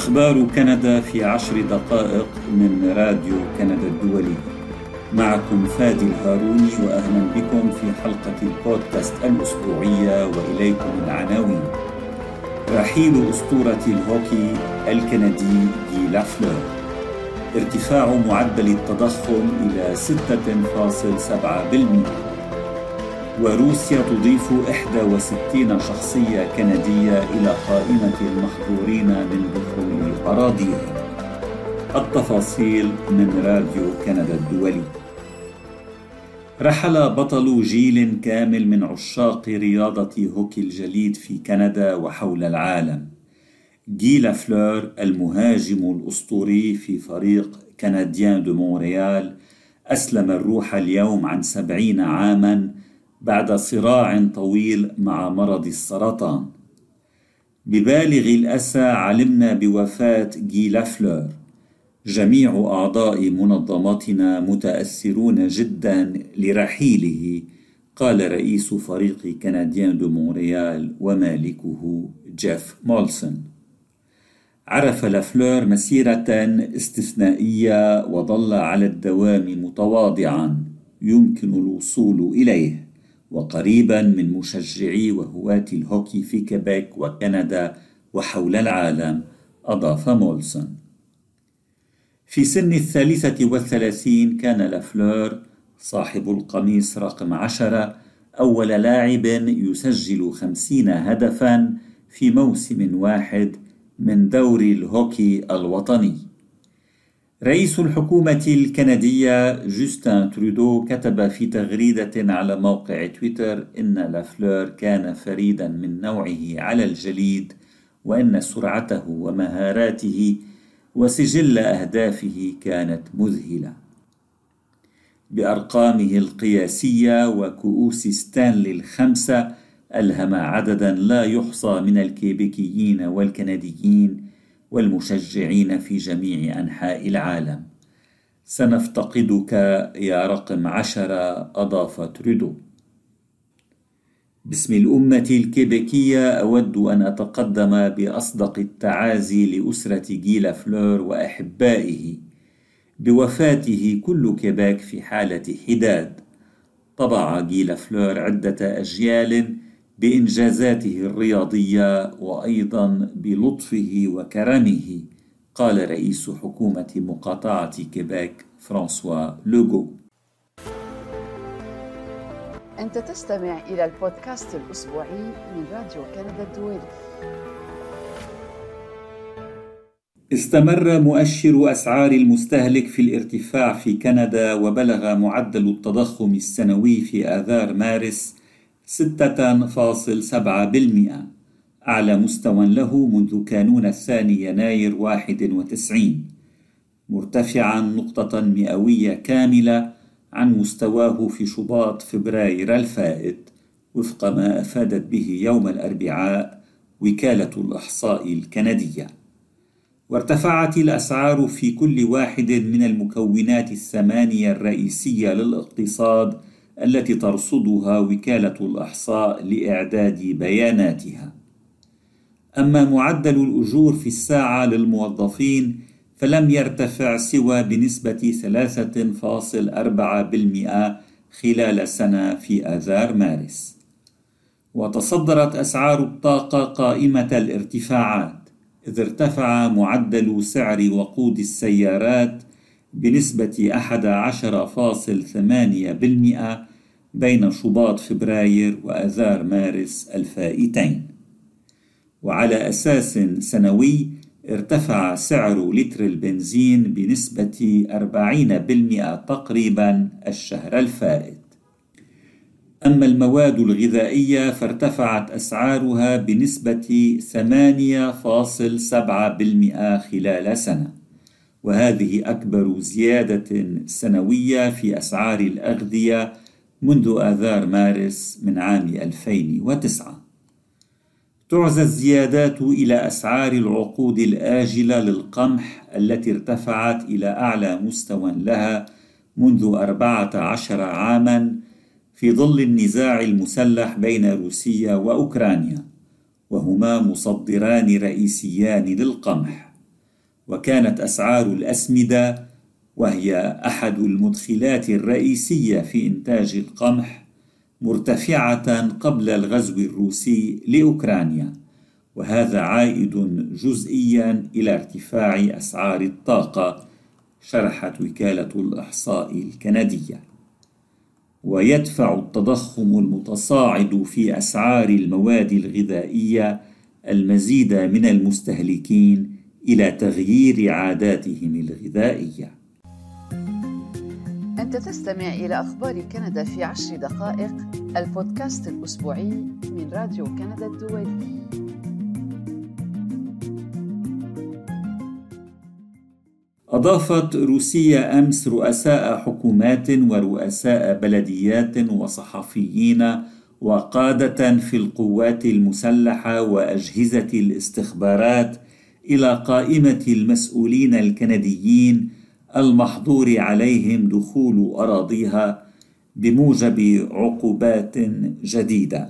أخبار كندا في عشر دقائق من راديو كندا الدولي. معكم فادي الهاروني وأهلا بكم في حلقة البودكاست الأسبوعية وإليكم العناوين. رحيل أسطورة الهوكي الكندي جي لافلور ارتفاع معدل التضخم إلى 6.7% وروسيا تضيف 61 شخصية كندية إلى قائمة المحظورين من دخول أراضيها التفاصيل من راديو كندا الدولي. رحل بطل جيل كامل من عشاق رياضة هوكي الجليد في كندا وحول العالم. جي لافلور المهاجم الأسطوري في فريق كنديان دو مونريال أسلم الروح اليوم عن سبعين عاماً بعد صراع طويل مع مرض السرطان. ببالغ الأسى علمنا بوفاة جي لافلور. جميع أعضاء منظمتنا متأثرون جدا لرحيله قال رئيس فريق كنديان دو مونريال ومالكه جيف مولسون. عرف لافلور مسيرة استثنائية وظل على الدوام متواضعا يمكن الوصول إليه. وقريبا من مشجعي وهواة الهوكي في كيبيك وكندا وحول العالم أضاف مولسون. في سن الثالثة والثلاثين كان لافلور صاحب القميص رقم عشرة أول لاعب يسجل خمسين هدفا في موسم واحد من دوري الهوكي الوطني. رئيس الحكومة الكندية جوستن ترودو كتب في تغريدة على موقع تويتر إن لافلور كان فريدا من نوعه على الجليد وإن سرعته ومهاراته وسجل أهدافه كانت مذهلة. بأرقامه القياسية وكؤوس ستانلي الخمسة ألهم عددا لا يحصى من الكيبيكيين والكنديين والمشجعين في جميع أنحاء العالم. سنفتقدك يا رقم عشرة أضاف ترودو باسم الأمة الكيبيكية أود أن أتقدم بأصدق التعازي لأسرة جي لافلور وأحبائه. بوفاته كل كيبيك في حالة حداد. طبع جي لافلور عدة أجيال بإنجازاته الرياضية وأيضا بلطفه وكرمه قال رئيس حكومة مقاطعة كيبيك فرانسوا لوغو. أنت تستمع إلى البودكاست الأسبوعي من راديو كندا الدولي. استمر مؤشر أسعار المستهلك في الارتفاع في كندا وبلغ معدل التضخم السنوي في آذار مارس 6.7% أعلى مستوى له منذ كانون الثاني يناير 91 مرتفعا نقطة مئوية كاملة عن مستواه في شباط فبراير الفائت وفق ما أفادت به يوم الأربعاء وكالة الإحصاء الكندية. وارتفعت الأسعار في كل واحد من المكونات الثمانية الرئيسية للاقتصاد التي ترصدها وكالة الإحصاء لإعداد بياناتها. أما معدل الأجور في الساعة للموظفين فلم يرتفع سوى بنسبة 3.4% خلال سنة في آذار مارس. وتصدرت أسعار الطاقة قائمة الارتفاعات، إذ ارتفع معدل سعر وقود السيارات بنسبة 11.8% بين شباط فبراير وآذار مارس الفائتين. وعلى أساس سنوي ارتفع سعر لتر البنزين بنسبة 40% تقريبا الشهر الفائت. أما المواد الغذائية فارتفعت أسعارها بنسبة 8.7% خلال سنة. وهذه أكبر زيادة سنوية في أسعار الأغذية منذ آذار مارس من عام 2009 تعزى الزيادات إلى أسعار العقود الآجلة للقمح التي ارتفعت إلى أعلى مستوى لها منذ أربعة عشر عاما في ظل النزاع المسلح بين روسيا وأوكرانيا وهما مصدران رئيسيان للقمح. وكانت أسعار الأسمدة وهي أحد المدخلات الرئيسية في إنتاج القمح مرتفعة قبل الغزو الروسي لأوكرانيا وهذا عائد جزئيا إلى ارتفاع أسعار الطاقة شرحت وكالة الإحصاء الكندية. ويدفع التضخم المتصاعد في أسعار المواد الغذائية المزيد من المستهلكين إلى تغيير عاداتهم الغذائية. أنت تستمع إلى أخبار كندا في عشر دقائق البودكاست الأسبوعي من راديو كندا الدولي. أضافت روسيا أمس رؤساء حكومات ورؤساء بلديات وصحفيين وقادة في القوات المسلحة وأجهزة الاستخبارات إلى قائمة المسؤولين الكنديين المحظور عليهم دخول أراضيها بموجب عقوبات جديدة.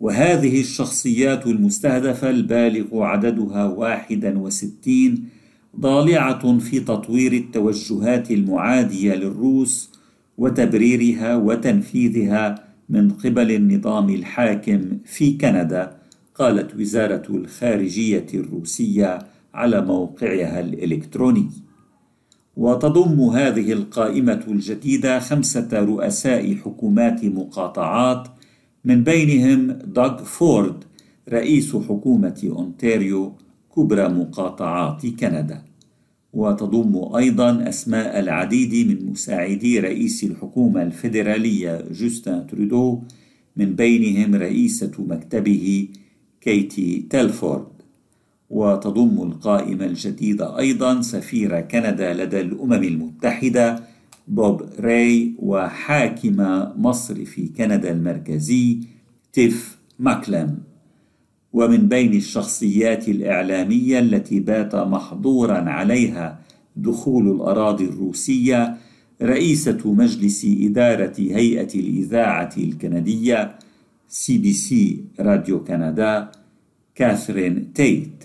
وهذه الشخصيات المستهدفة البالغ عددها واحدا وستين ضالعة في تطوير التوجهات المعادية للروس وتبريرها وتنفيذها من قبل النظام الحاكم في كندا قالت وزارة الخارجية الروسية على موقعها الإلكتروني. وتضم هذه القائمة الجديدة خمسة رؤساء حكومات مقاطعات من بينهم دوغ فورد رئيس حكومة أونتاريو كبرى مقاطعات كندا. وتضم أيضا أسماء العديد من مساعدي رئيس الحكومة الفيدرالية جوستن ترودو من بينهم رئيسة مكتبه كيتي تيلفورد وتضم القائمة الجديدة أيضا سفير كندا لدى الأمم المتحدة بوب راي وحاكم مصرف كندا المركزي تيف ماكلم ومن بين الشخصيات الإعلامية التي بات محظورا عليها دخول الأراضي الروسية رئيسة مجلس إدارة هيئة الإذاعة الكندية سي بي سي راديو كندا كاثرين تيت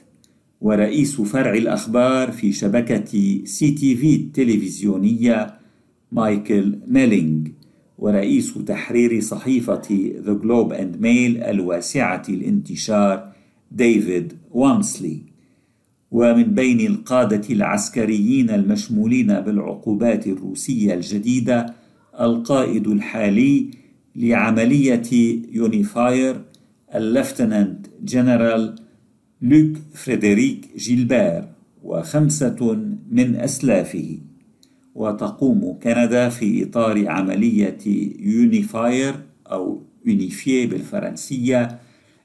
ورئيس فرع الأخبار في شبكة سي تي في التلفزيونية مايكل ميلينج ورئيس تحرير صحيفة The Globe and Mail الواسعة الانتشار ديفيد وامسلي. ومن بين القادة العسكريين المشمولين بالعقوبات الروسية الجديدة القائد الحالي لعملية يونيفاير اللفتنانت جنرال لوك فريدريك جيلبير وخمسة من أسلافه. وتقوم كندا في إطار عملية يونيفاير أو يونيفيه بالفرنسية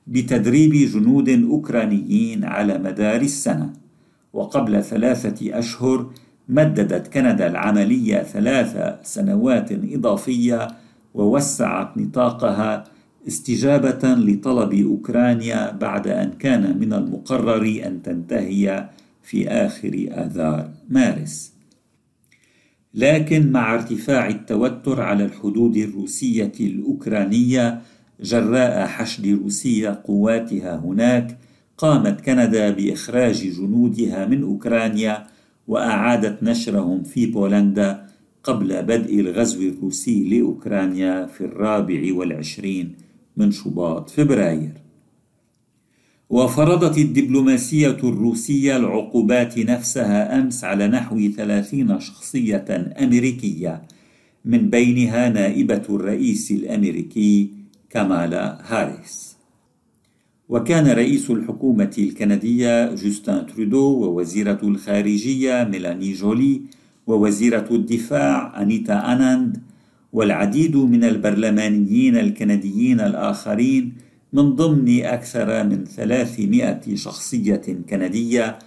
بتدريب جنود أوكرانيين على مدار السنة. وقبل ثلاثة أشهر مددت كندا العملية ثلاث سنوات إضافية ووسعت نطاقها استجابة لطلب أوكرانيا بعد أن كان من المقرر أن تنتهي في آخر آذار مارس. لكن مع ارتفاع التوتر على الحدود الروسية الأوكرانية جراء حشد روسيا قواتها هناك قامت كندا بإخراج جنودها من أوكرانيا وأعادت نشرهم في بولندا قبل بدء الغزو الروسي لأوكرانيا في الرابع والعشرين من شباط فبراير. وفرضت الدبلوماسية الروسية العقوبات نفسها أمس على نحو ثلاثين شخصية أمريكية من بينها نائبة الرئيس الأمريكي كامالا هاريس. وكان رئيس الحكومة الكندية جوستن ترودو ووزيرة الخارجية ميلاني جولي ووزيرة الدفاع أنيتا أناند والعديد من البرلمانيين الكنديين الآخرين من ضمن أكثر من 300 شخصية كندية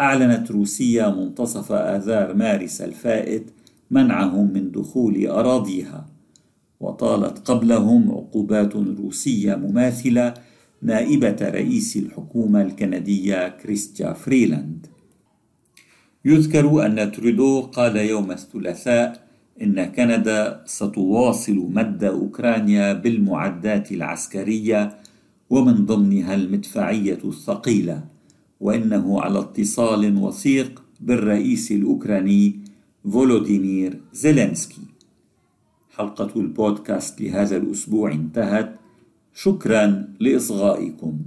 أعلنت روسيا منتصف آذار مارس الفائت منعهم من دخول أراضيها. وطالت قبلهم عقوبات روسية مماثلة نائبة رئيس الحكومة الكندية كريستيا فريلاند. يذكر أن تريدو قال يوم الثلاثاء إن كندا ستواصل مد أوكرانيا بالمعدات العسكرية ومن ضمنها المدفعية الثقيلة وإنه على اتصال وثيق بالرئيس الأوكراني فولوديمير زيلينسكي. حلقة البودكاست لهذا الأسبوع انتهت. شكرا لإصغائكم.